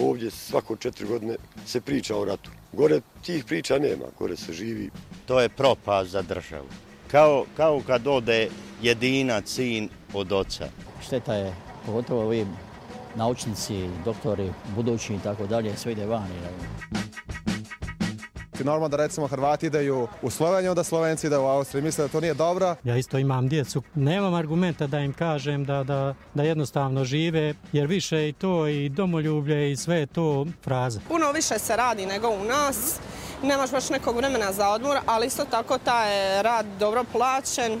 Ovdje svako četiri godine se priča o ratu. Gore tih priča nema, gore se živi. To je propast za državu. Kao, kao kad ode jedina sin od oca. Šteta je, pogotovo ovi naučnici, doktori, budući i tako dalje, sve ide vani. Normalno da recimo Hrvati ideju u Sloveniju, da Slovenci ide u Austriju. Misle da to nije dobro. Ja isto imam djecu. Nemam argumenta da im kažem da, da, da jednostavno žive, jer više i to i domoljublje i sve je to fraza. Puno više se radi nego u nas. Nemaš baš nekog vremena za odmor, ali isto tako taj rad dobro plaćen.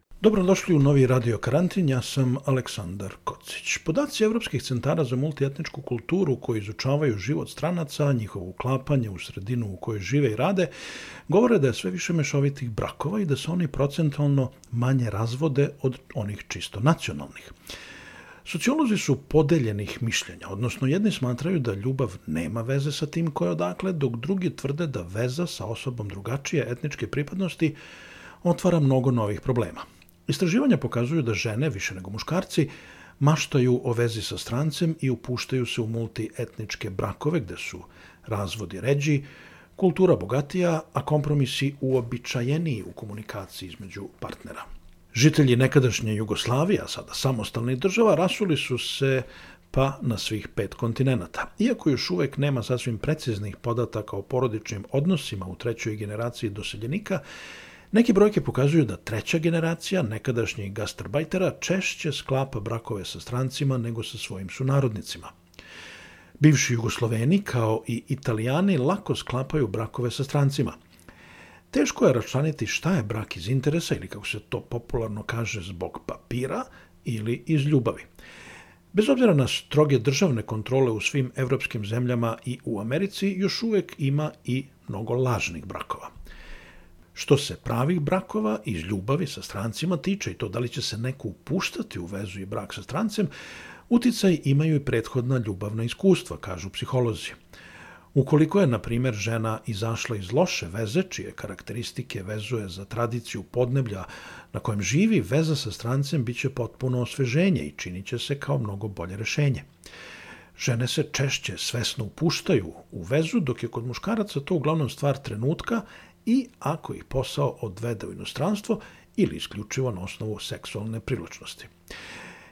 Dobrodošli u novi radio karantin, ja sam Aleksandar Kocić. Podaci Evropskih centara za multietničku kulturu koji izučavaju život stranaca, njihovo uklapanje u sredinu u kojoj žive i rade, govore da je sve više mešovitih brakova i da se oni procentalno manje razvode od onih čisto nacionalnih. Sociolozi su podeljenih mišljenja, odnosno jedni smatraju da ljubav nema veze sa tim koje odakle, dok drugi tvrde da veza sa osobom drugačije etničke pripadnosti otvara mnogo novih problema. Istraživanja pokazuju da žene, više nego muškarci, maštaju o vezi sa strancem i upuštaju se u multietničke brakove gde su razvodi ređi, kultura bogatija, a kompromisi uobičajeniji u komunikaciji između partnera. Žitelji nekadašnje Jugoslavije, a sada samostalnih država, rasuli su se pa na svih pet kontinenta. Iako još uvek nema sasvim preciznih podataka o porodičnim odnosima u trećoj generaciji doseljenika, Neke brojke pokazuju da treća generacija nekadašnjih gastarbajtera češće sklapa brakove sa strancima nego sa svojim sunarodnicima. Bivši Jugosloveni, kao i Italijani, lako sklapaju brakove sa strancima. Teško je računiti šta je brak iz interesa ili, kako se to popularno kaže, zbog papira ili iz ljubavi. Bez obzira na stroge državne kontrole u svim evropskim zemljama i u Americi, još uvek ima i mnogo lažnih brakova. Što se pravih brakova iz ljubavi sa strancima tiče i to da li će se neko upuštati u vezu i brak sa strancem, uticaj imaju i prethodna ljubavna iskustva, kažu psiholozi. Ukoliko je, na primjer, žena izašla iz loše veze, čije karakteristike vezuje za tradiciju podneblja na kojem živi, veza sa strancem biće potpuno osveženje i činit će se kao mnogo bolje rešenje. Žene se češće svesno upuštaju u vezu, dok je kod muškaraca to uglavnom stvar trenutka i ako ih posao odvede u inostranstvo ili isključivo na osnovu seksualne privlačnosti.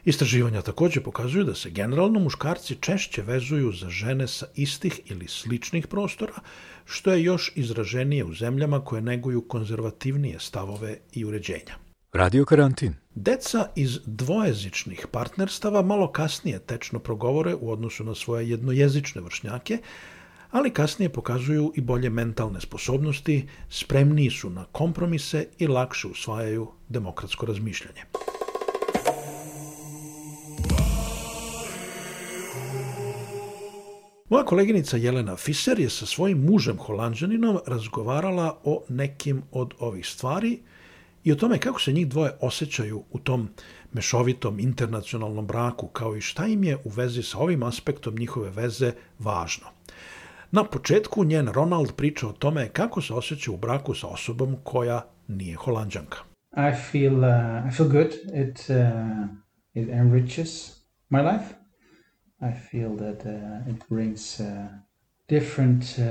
Istraživanja takođe pokazuju da se generalno muškarci češće vezuju za žene sa istih ili sličnih prostora, što je još izraženije u zemljama koje neguju konzervativnije stavove i uređenja. Radio karantin. Deca iz dvojezičnih partnerstava malo kasnije tečno progovore u odnosu na svoje jednojezične vršnjake, ali kasnije pokazuju i bolje mentalne sposobnosti, spremniji su na kompromise i lakše usvajaju demokratsko razmišljanje. Moja koleginica Jelena Fiser je sa svojim mužem holandžaninom razgovarala o nekim od ovih stvari i o tome kako se njih dvoje osjećaju u tom mešovitom internacionalnom braku, kao i šta im je u vezi sa ovim aspektom njihove veze važno. Na početku njen Ronald priča o tome kako se osjeća u braku sa osobom koja nije holandžanka. I feel uh, I feel good. It uh, it enriches my life. I feel that uh, it brings uh, different uh,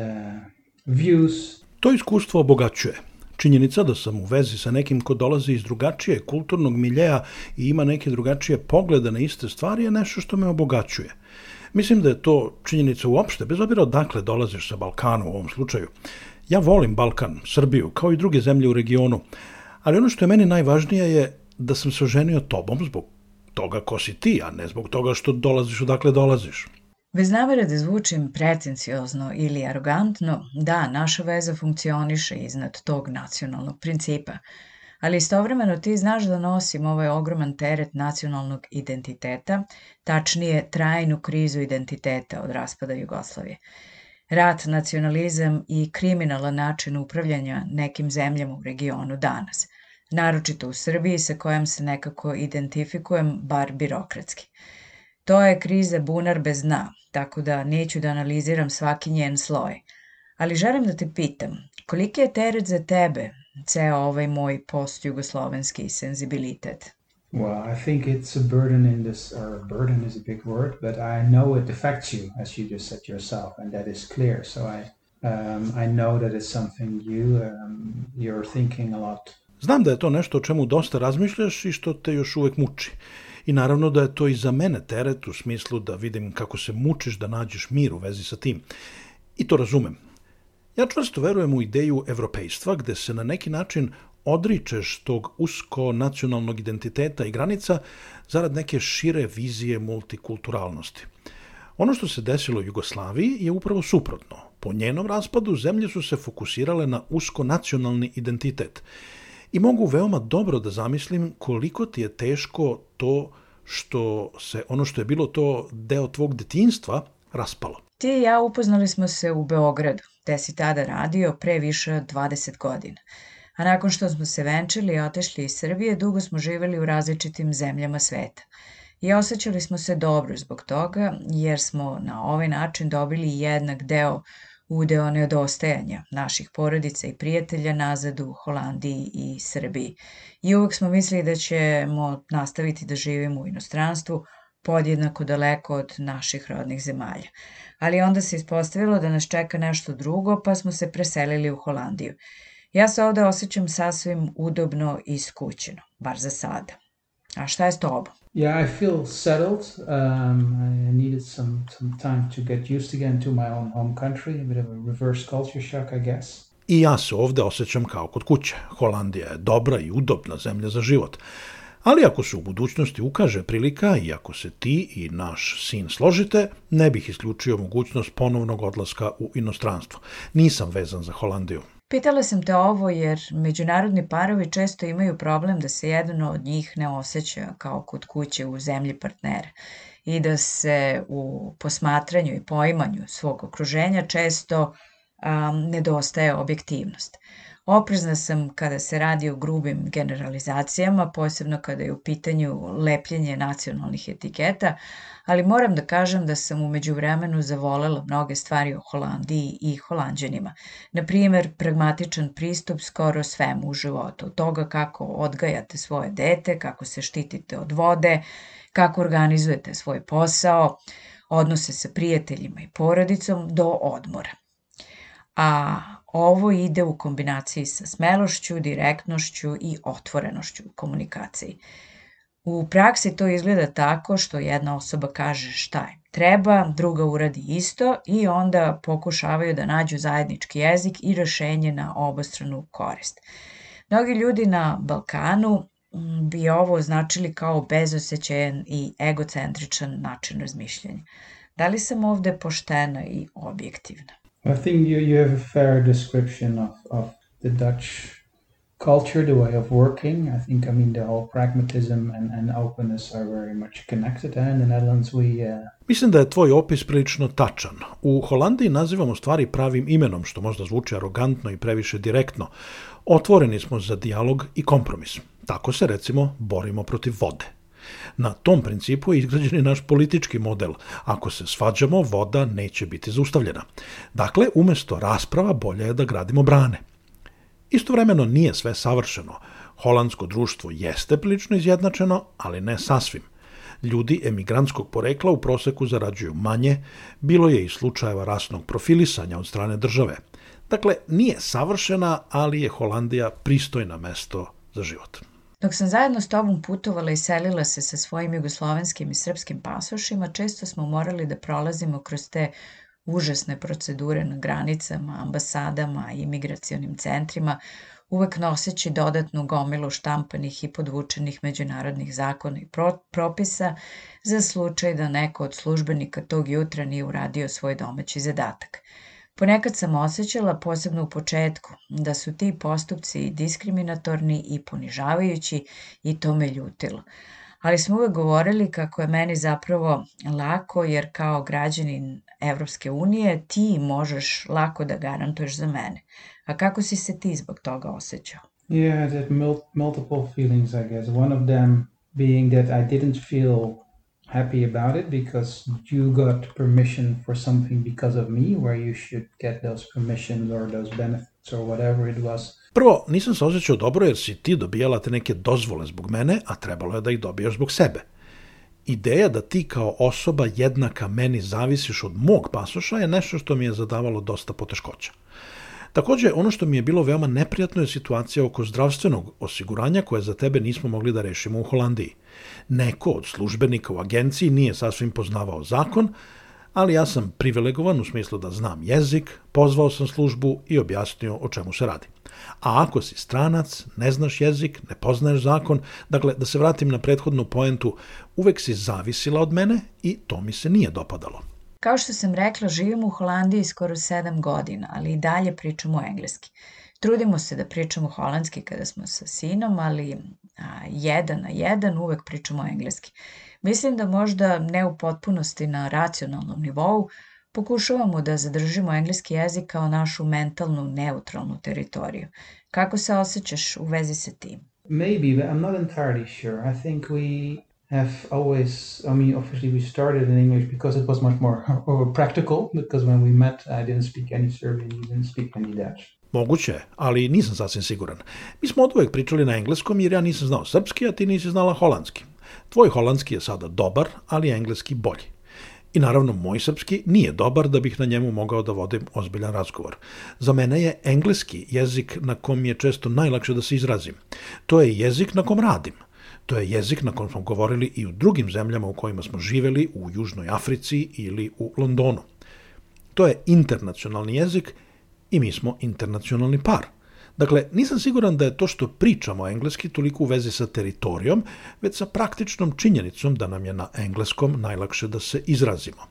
views. To iskustvo obogaćuje. Činjenica da sam u vezi sa nekim ko dolazi iz drugačije kulturnog miljeja i ima neke drugačije poglede na iste stvari je nešto što me obogaćuje. Mislim da je to činjenica uopšte, bez obzira odakle dolaziš sa Balkanu u ovom slučaju. Ja volim Balkan, Srbiju, kao i druge zemlje u regionu, ali ono što je meni najvažnije je da sam se oženio tobom zbog toga ko si ti, a ne zbog toga što dolaziš odakle dolaziš. Bez namere da zvučim pretenciozno ili arogantno, da, naša veza funkcioniše iznad tog nacionalnog principa, ali istovremeno ti znaš da nosim ovaj ogroman teret nacionalnog identiteta, tačnije trajnu krizu identiteta od raspada Jugoslavije. Rat, nacionalizam i kriminalan način upravljanja nekim zemljama u regionu danas, naročito u Srbiji sa kojom se nekako identifikujem, bar birokratski. To je kriza bunar bez dna, tako da neću da analiziram svaki njen sloj. Ali želim da te pitam, koliki je teret za tebe ceo ovaj moj post-jugoslovenski senzibilitet? Well, I think it's a burden in this, or burden is a big word, but I know it affects you, as you just said yourself, and that is clear. So I, um, I know that it's something you, um, you're thinking a lot. Znam da je to nešto o čemu dosta razmišljaš i što te još uvek muči. I naravno da je to i za mene teret u smislu da vidim kako se mučiš da nađeš mir u vezi sa tim. I to razumem. Ja čvrsto verujem u ideju evropejstva gde se na neki način odričeš tog usko nacionalnog identiteta i granica zarad neke šire vizije multikulturalnosti. Ono što se desilo u Jugoslaviji je upravo suprotno. Po njenom raspadu zemlje su se fokusirale na usko nacionalni identitet. I mogu veoma dobro da zamislim koliko ti je teško to što se ono što je bilo to deo tvog detinjstva raspalo. Ti i ja upoznali smo se u Beogradu, gde si tada radio pre više od 20 godina. A nakon što smo se venčili i otešli iz Srbije, dugo smo živeli u različitim zemljama sveta. I osjećali smo se dobro zbog toga, jer smo na ovaj način dobili jednak deo udeo neodostajanja naših porodica i prijatelja nazad u Holandiji i Srbiji. I uvek smo mislili da ćemo nastaviti da živimo u inostranstvu, podjednako daleko od naših rodnih zemalja. Ali onda se ispostavilo da nas čeka nešto drugo, pa smo se preselili u Holandiju. Ja se ovde osjećam sasvim udobno i skućeno, bar za sada. A šta je s tobom? Yeah, I feel settled. Um, I needed some, some time to get used again to my own home country, a bit of a reverse culture shock, I guess. I ja se ovde osjećam kao kod kuće. Holandija je dobra i udobna zemlja za život. Ali ako se u budućnosti ukaže prilika i ako se ti i naš sin složite, ne bih isključio mogućnost ponovnog odlaska u inostranstvo. Nisam vezan za Holandiju. Pitala sam te ovo jer međunarodni parovi često imaju problem da se jedan od njih ne osjeća kao kod kuće u zemlji partnera i da se u posmatranju i poimanju svog okruženja često um, nedostaje objektivnost. Oprezna sam kada se radi o grubim generalizacijama, posebno kada je u pitanju lepljenje nacionalnih etiketa, ali moram da kažem da sam umeđu vremenu zavolela mnoge stvari o Holandiji i holandjanima. Na primer, pragmatičan pristup skoro svemu u životu. Od toga kako odgajate svoje dete, kako se štitite od vode, kako organizujete svoj posao, odnose sa prijateljima i porodicom do odmora. A ovo ide u kombinaciji sa smelošću, direktnošću i otvorenošću u komunikaciji. U praksi to izgleda tako što jedna osoba kaže šta je treba, druga uradi isto i onda pokušavaju da nađu zajednički jezik i rešenje na obostranu korist. Mnogi ljudi na Balkanu bi ovo označili kao bezosećajan i egocentričan način razmišljanja. Da li sam ovde poštena i objektivna? I think you, you have a fair description of, of the Dutch culture, the way of working. I think, I mean, the whole pragmatism and, and openness are very much connected. And in the Netherlands, we... Uh... Mislim da je tvoj opis prilično tačan. U Holandiji nazivamo stvari pravim imenom, što možda zvuči arogantno i previše direktno. Otvoreni smo za dijalog i kompromis. Tako se, recimo, borimo protiv vode. Na tom principu je izgrađen i naš politički model. Ako se svađamo, voda neće biti zaustavljena. Dakle, umesto rasprava bolje je da gradimo brane. Istovremeno nije sve savršeno. Holandsko društvo jeste prilično izjednačeno, ali ne sasvim. Ljudi emigrantskog porekla u proseku zarađuju manje, bilo je i slučajeva rasnog profilisanja od strane države. Dakle, nije savršena, ali je Holandija pristojna mesto za život. Dok sam zajedno s tobom putovala i selila se sa svojim jugoslovenskim i srpskim pasošima, često smo morali da prolazimo kroz te užasne procedure na granicama, ambasadama i imigracionim centrima, uvek noseći dodatnu gomilu štampanih i podvučenih međunarodnih zakona i pro propisa za slučaj da neko od službenika tog jutra nije uradio svoj domaći zadatak. Ponekad sam osjećala, posebno u početku, da su ti postupci diskriminatorni i ponižavajući i to me ljutilo. Ali smo uvek govorili kako je meni zapravo lako jer kao građanin Evropske unije ti možeš lako da garantuješ za mene. A kako si se ti zbog toga osjećao? Yeah, mul- multiple feelings, I guess. One of them being that I didn't feel happy about it because you got permission for something because of me, where you should get those permissions or those benefits or whatever it was. Prvo, nisam se osjećao dobro jer si ti dobijala te neke dozvole zbog mene, a trebalo je da ih dobijaš zbog sebe. Ideja da ti kao osoba jednaka meni zavisiš od mog pasoša je nešto što mi je zadavalo dosta poteškoća. Takođe, ono što mi je bilo veoma neprijatno je situacija oko zdravstvenog osiguranja koje za tebe nismo mogli da rešimo u Holandiji. Neko od službenika u agenciji nije sasvim poznavao zakon, ali ja sam privilegovan u smislu da znam jezik, pozvao sam službu i objasnio o čemu se radi. A ako si stranac, ne znaš jezik, ne poznaješ zakon, dakle, da se vratim na prethodnu poentu, uvek si zavisila od mene i to mi se nije dopadalo. Kao što sam rekla, živimo u Holandiji skoro 7 godina, ali i dalje pričamo engleski. Trudimo se da pričamo holandski kada smo sa sinom, ali a, jedan na jedan uvek pričamo engleski. Mislim da možda ne u potpunosti na racionalnom nivou, pokušavamo da zadržimo engleski jezik kao našu mentalnu neutralnu teritoriju. Kako se osjećaš u vezi sa tim? Maybe, but I'm not entirely sure. I think we have always, I mean, obviously we started in English because it was much more practical, because when we met, I didn't speak any Serbian, you didn't speak any Dutch. Moguće, ali nisam sasvim siguran. Mi smo od uvek pričali na engleskom jer ja nisam znao srpski, a ti nisi znala holandski. Tvoj holandski je sada dobar, ali engleski bolji. I naravno, moj srpski nije dobar da bih na njemu mogao da vodim ozbiljan razgovor. Za mene je engleski jezik na kom je često najlakše da se izrazim. To je jezik na kom radim. To je jezik na kom smo govorili i u drugim zemljama u kojima smo živeli, u Južnoj Africi ili u Londonu. To je internacionalni jezik i mi smo internacionalni par. Dakle, nisam siguran da je to što pričamo engleski toliko u vezi sa teritorijom, već sa praktičnom činjenicom da nam je na engleskom najlakše da se izrazimo.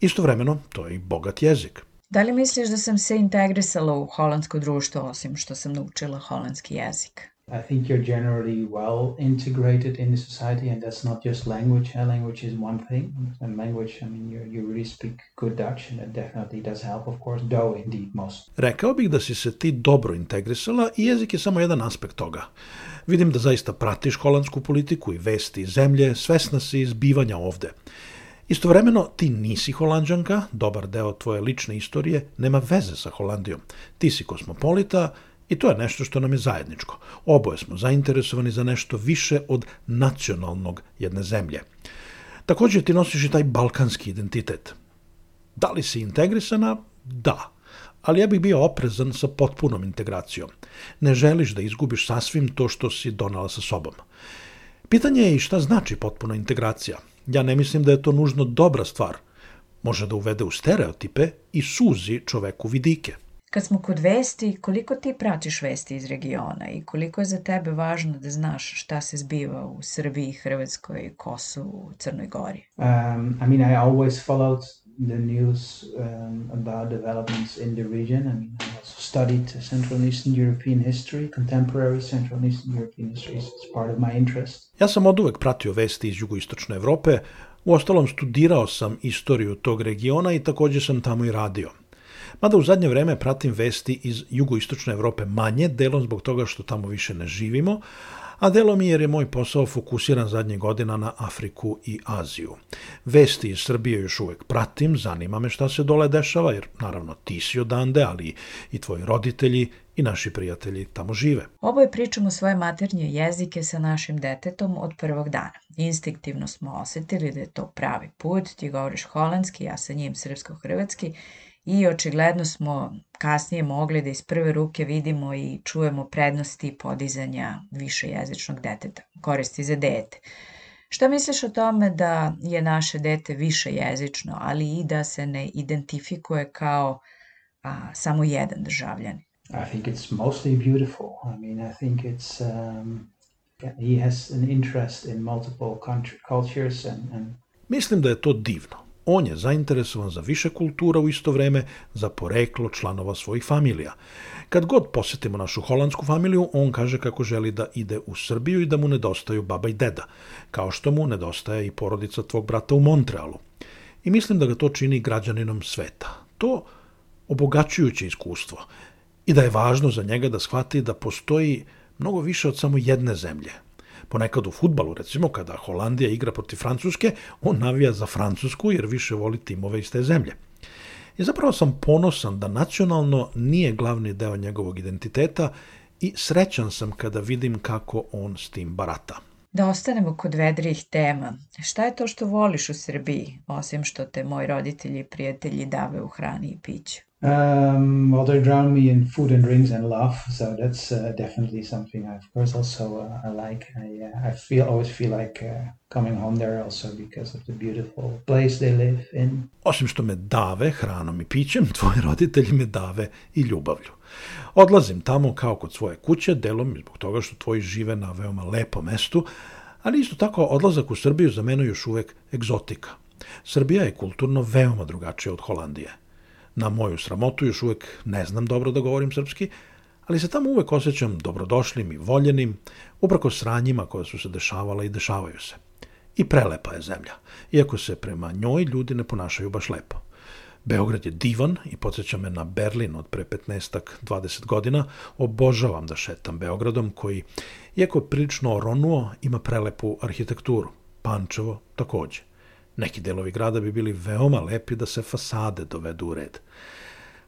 Istovremeno, to je i bogat jezik. Da li misliš da sam se integrisala u holandsko društvo osim što sam naučila holandski jezik? I think you're generally well integrated in the society, and that's not just language. Uh, language is one thing, and language, I mean, you, you really speak good Dutch, and that definitely does help, of course, though indeed most. Rekao bih da si se ti dobro integrisala i jezik je samo jedan aspekt toga. Vidim da zaista pratiš holandsku politiku i vesti zemlje, svesna si izbivanja ovde. Istovremeno, ti nisi holandžanka, dobar deo tvoje lične istorije nema veze sa Holandijom. Ti si kosmopolita, I to je nešto što nam je zajedničko. Oboje smo zainteresovani za nešto više od nacionalnog jedne zemlje. Takođe ti nosiš i taj balkanski identitet. Da li si integrisana? Da. Ali ja bih bio oprezan sa potpunom integracijom. Ne želiš da izgubiš sasvim to što si donala sa sobom. Pitanje je i šta znači potpuna integracija. Ja ne mislim da je to nužno dobra stvar. Može da uvede u stereotipe i suzi čoveku vidike. Kad smo kod vesti, koliko ti pratiš vesti iz regiona i koliko je za tebe važno da znaš šta se zbiva u Srbiji, Hrvatskoj, Kosovu, Crnoj Gori? Um, I mean, I always followed the news um, about developments in the region. I mean, I also studied Central and Eastern European history, contemporary Central and Eastern European history is part of my interest. Ja sam od uvek pratio vesti iz jugoistočne Evrope, u ostalom studirao sam istoriju tog regiona i takođe sam tamo i radio. Mada u zadnje vreme pratim vesti iz jugoistočne Evrope manje, delom zbog toga što tamo više ne živimo, a delom jer je moj posao fokusiran zadnje godina na Afriku i Aziju. Vesti iz Srbije još uvek pratim, zanima me šta se dole dešava, jer naravno ti si odande, ali i tvoji roditelji i naši prijatelji tamo žive. Oboje pričamo svoje maternje jezike sa našim detetom od prvog dana. Instinktivno smo osetili da je to pravi put, ti govoriš holandski, ja sa njim srpsko-hrvatski i očigledno smo kasnije mogli da iz prve ruke vidimo i čujemo prednosti podizanja višejezičnog deteta, koristi za dete. Šta misliš o tome da je naše dete višejezično, ali i da se ne identifikuje kao a, samo jedan državljan? I think it's mostly beautiful. I mean, I think it's um, he has an interest in multiple country, cultures and, and Mislim da je to divno. On je zainteresovan za više kultura u isto vreme, za poreklo članova svojih familija. Kad god posetimo našu holandsku familiju, on kaže kako želi da ide u Srbiju i da mu nedostaju baba i deda, kao što mu nedostaje i porodica tvog brata u Montrealu. I mislim da ga to čini građaninom sveta. To obogaćujuće iskustvo i da je važno za njega da shvati da postoji mnogo više od samo jedne zemlje. Ponekad u futbalu, recimo, kada Holandija igra protiv Francuske, on navija za Francusku jer više voli timove iz te zemlje. I zapravo sam ponosan da nacionalno nije glavni deo njegovog identiteta i srećan sam kada vidim kako on s tim barata. Da ostanemo kod vedrih tema. Šta je to što voliš u Srbiji, osim što te moji roditelji i prijatelji dave u hrani i piću? Um, well, they drown me in food and drinks and love, so that's uh, definitely something I, of course, also uh, I like. I, uh, I feel always feel like uh, coming home there also because of the beautiful place they live in. Osim što me dave hranom i pićem, tvoji roditelji me dave i ljubavlju. Odlazim tamo kao kod svoje kuće, delom zbog toga što tvoji žive na veoma lepom mestu, ali isto tako odlazak u Srbiju za mene još uvek egzotika. Srbija je kulturno veoma drugačija od Holandije. Na moju sramotu još uvek ne znam dobro da govorim srpski, ali se tamo uvek osjećam dobrodošlim i voljenim, uprako sranjima koja su se dešavala i dešavaju se. I prelepa je zemlja, iako se prema njoj ljudi ne ponašaju baš lepo. Beograd je divan i podsjeća me na Berlin od pre 15-20 godina. Obožavam da šetam Beogradom koji, iako prilično oronuo, ima prelepu arhitekturu. Pančevo takođe. Neki delovi grada bi bili veoma lepi da se fasade dovedu u red.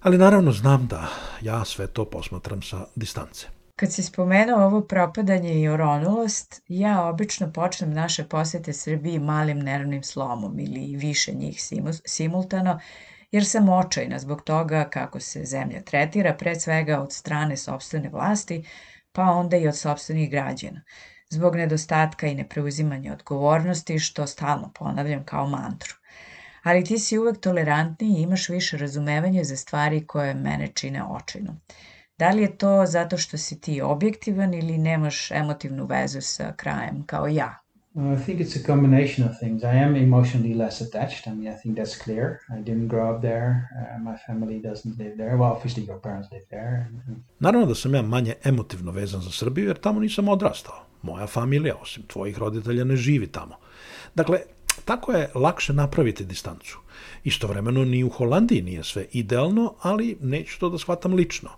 Ali naravno znam da ja sve to posmatram sa distance. Kad si spomenuo ovo propadanje i oronulost, ja obično počnem naše posete Srbiji malim nervnim slomom ili više njih simultano, jer sam očajna zbog toga kako se zemlja tretira, pred svega od strane sobstvene vlasti, pa onda i od sobstvenih građana zbog nedostatka i nepreuzimanja odgovornosti, što stalno ponavljam kao mantru. Ali ti si uvek tolerantni i imaš više razumevanja za stvari koje mene čine očajno. Da li je to zato što si ti objektivan ili nemaš emotivnu vezu sa krajem kao ja? I think it's a combination of things. I am emotionally less attached. I mean, I think that's clear. I didn't grow up there. Uh, my family doesn't live there. Well, obviously your parents live there. Naravno da sam ja manje emotivno vezan za Srbiju, jer tamo nisam odrastao. Moja familija, osim tvojih roditelja, ne živi tamo. Dakle, tako je lakše napraviti distancu. Istovremeno ni u Holandiji nije sve idealno, ali neću to da shvatam lično.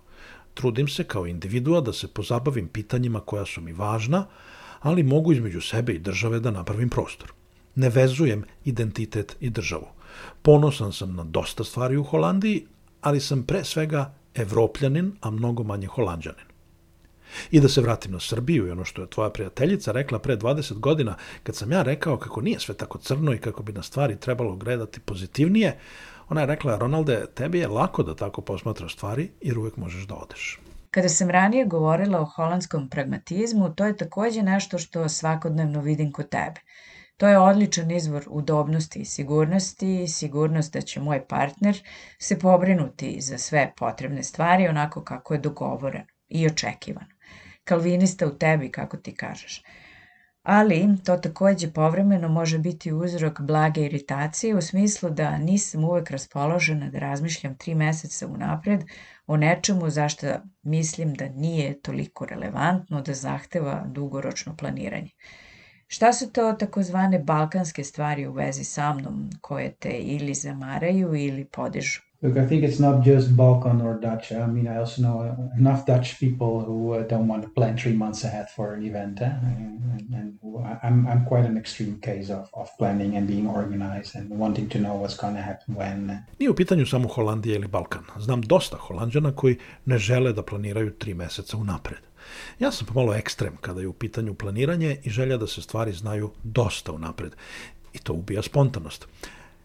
Trudim se kao individua da se pozabavim pitanjima koja su mi važna, ali mogu između sebe i države da napravim prostor. Ne vezujem identitet i državu. Ponosan sam na dosta stvari u Holandiji, ali sam pre svega evropljanin, a mnogo manje holandjanin. I da se vratim na Srbiju i ono što je tvoja prijateljica rekla pre 20 godina, kad sam ja rekao kako nije sve tako crno i kako bi na stvari trebalo gledati pozitivnije, ona je rekla, Ronalde, tebi je lako da tako posmatraš stvari jer uvek možeš da odeš. Kada sam ranije govorila o holandskom pragmatizmu, to je takođe nešto što svakodnevno vidim kod tebe. To je odličan izvor udobnosti i sigurnosti sigurnost da će moj partner se pobrinuti za sve potrebne stvari onako kako je dogovoreno i očekivano. Kalvinista u tebi, kako ti kažeš. Ali to takođe povremeno može biti uzrok blage iritacije u smislu da nisam uvek raspoložena da razmišljam tri meseca unapred o nečemu zašto mislim da nije toliko relevantno da zahteva dugoročno planiranje. Šta su to takozvane balkanske stvari u vezi sa mnom koje te ili zamaraju ili podižu? Look, I think it's not just Balkan or Dutch. I mean, I also know enough Dutch people who uh, don't want to plan three months ahead for an event. Eh? And, and I'm, I'm quite an extreme case of, of planning and being organized and wanting to know what's going to happen when. Nije u pitanju samo Holandija ili Balkan. Znam dosta Holandjana koji ne žele da planiraju tri meseca unapred. Ja sam pomalo ekstrem kada je u pitanju planiranje i želja da se stvari znaju dosta unapred. I to ubija spontanost.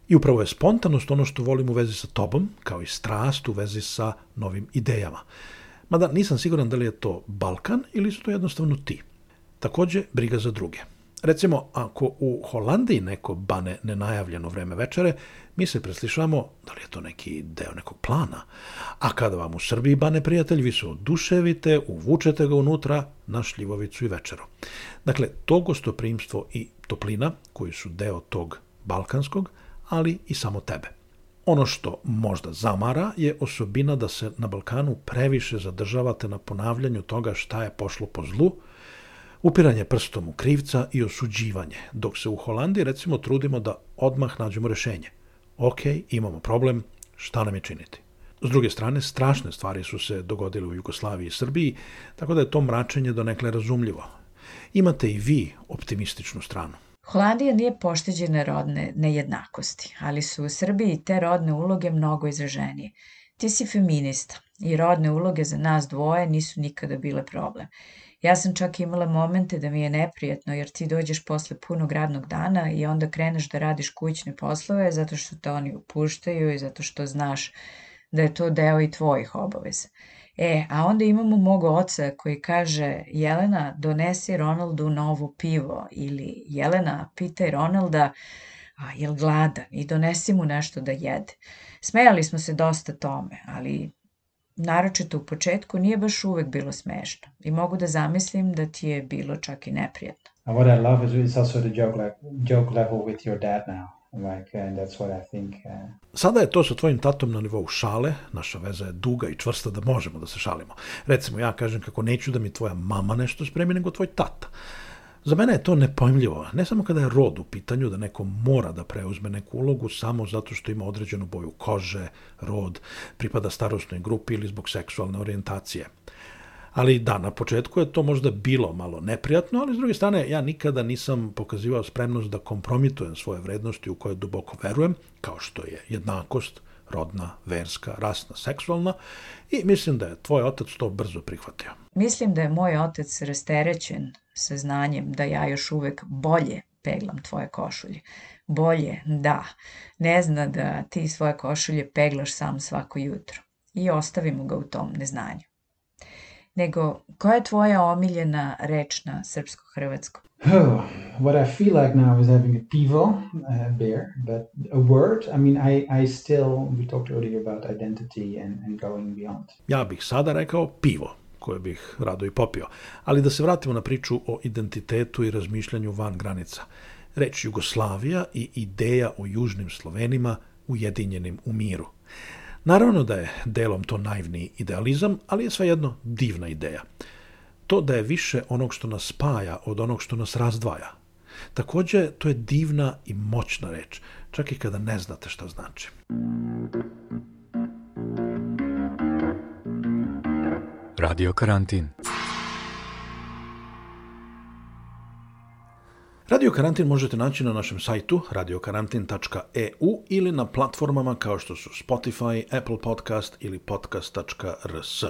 I upravo je spontanost ono što volim u vezi sa tobom, kao i strast u vezi sa novim idejama. Mada nisam siguran da li je to Balkan ili su to jednostavno ti. Takođe, briga za druge. Recimo, ako u Holandiji neko bane nenajavljeno vreme večere, mi se preslišamo da li je to neki deo nekog plana. A kada vam u Srbiji bane prijatelj, vi se oduševite, uvučete ga unutra na šljivovicu i večeru. Dakle, to gostoprimstvo i toplina, koji su deo tog balkanskog, ali i samo tebe. Ono što možda zamara je osobina da se na Balkanu previše zadržavate na ponavljanju toga šta je pošlo po zlu, upiranje prstom u krivca i osuđivanje, dok se u Holandiji recimo trudimo da odmah nađemo rešenje. Ok, imamo problem, šta nam je činiti? S druge strane, strašne stvari su se dogodile u Jugoslaviji i Srbiji, tako da je to mračenje donekle razumljivo. Imate i vi optimističnu stranu. Holandija nije pošteđena rodne nejednakosti, ali su u Srbiji te rodne uloge mnogo izraženije. Ti si feminista i rodne uloge za nas dvoje nisu nikada bile problem. Ja sam čak imala momente da mi je neprijatno jer ti dođeš posle punog radnog dana i onda kreneš da radiš kućne poslove zato što te oni upuštaju i zato što znaš da je to deo i tvojih obaveza. E, a onda imamo mog oca koji kaže Jelena, donesi Ronaldu novo pivo ili Jelena, pitaj Ronalda a jel gladan i donesi mu nešto da jede. Smejali smo se dosta tome, ali naročito u početku nije baš uvek bilo smešno i mogu da zamislim da ti je bilo čak i neprijatno. And what I love is it's also the joke, like, joke level with your dad now. Like, and that's what I think. Uh... Sada je to sa tvojim tatom na nivou šale, naša veza je duga i čvrsta da možemo da se šalimo. Recimo, ja kažem kako neću da mi tvoja mama nešto spremi, nego tvoj tata. Za mene je to nepojmljivo, ne samo kada je rod u pitanju da neko mora da preuzme neku ulogu samo zato što ima određenu boju kože, rod, pripada starostnoj grupi ili zbog seksualne orijentacije. Ali da, na početku je to možda bilo malo neprijatno, ali s druge strane ja nikada nisam pokazivao spremnost da kompromitujem svoje vrednosti u koje duboko verujem, kao što je jednakost, rodna, verska, rasna, seksualna i mislim da je tvoj otac to brzo prihvatio. Mislim da je moj otac rasterećen sa znanjem da ja još uvek bolje peglam tvoje košulje. Bolje, da. Ne zna da ti svoje košulje peglaš sam svako jutro. I ostavimo ga u tom neznanju nego koja je tvoja omiljena reč na srpsko-hrvatskom? Oh, what I feel like now is having a pivo, uh, beer, but a word, I mean, I, I still, we talked earlier about identity and, and going beyond. Ja bih sada rekao pivo, koje bih rado i popio. Ali da se vratimo na priču o identitetu i razmišljanju van granica. Reč Jugoslavija i ideja o južnim Slovenima ujedinjenim u miru. Naravno da je delom to naivni idealizam, ali je svejedno divna ideja. To da je više onog što nas spaja od onog što nas razdvaja. Takođe, to je divna i moćna reč, čak i kada ne znate šta znači. Radio Karantin Radio Karantin možete naći na našem sajtu radiokarantin.eu ili na platformama kao što su Spotify, Apple Podcast ili podcast.rs.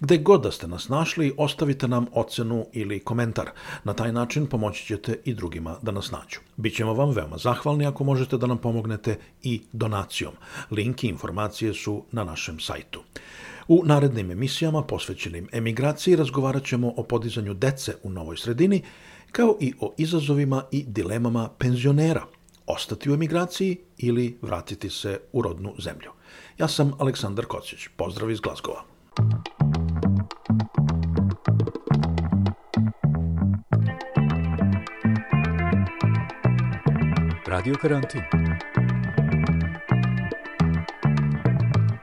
Gde god da ste nas našli, ostavite nam ocenu ili komentar. Na taj način pomoći ćete i drugima da nas nađu. Bićemo vam veoma zahvalni ako možete da nam pomognete i donacijom. Link i informacije su na našem sajtu. U narednim emisijama posvećenim emigraciji razgovarat ćemo o podizanju dece u novoj sredini, kao i o izazovima i dilemama penzionera, ostati u emigraciji ili vratiti se u rodnu zemlju. Ja sam Aleksandar Kocić, pozdrav iz Glazgova. Radio Karantin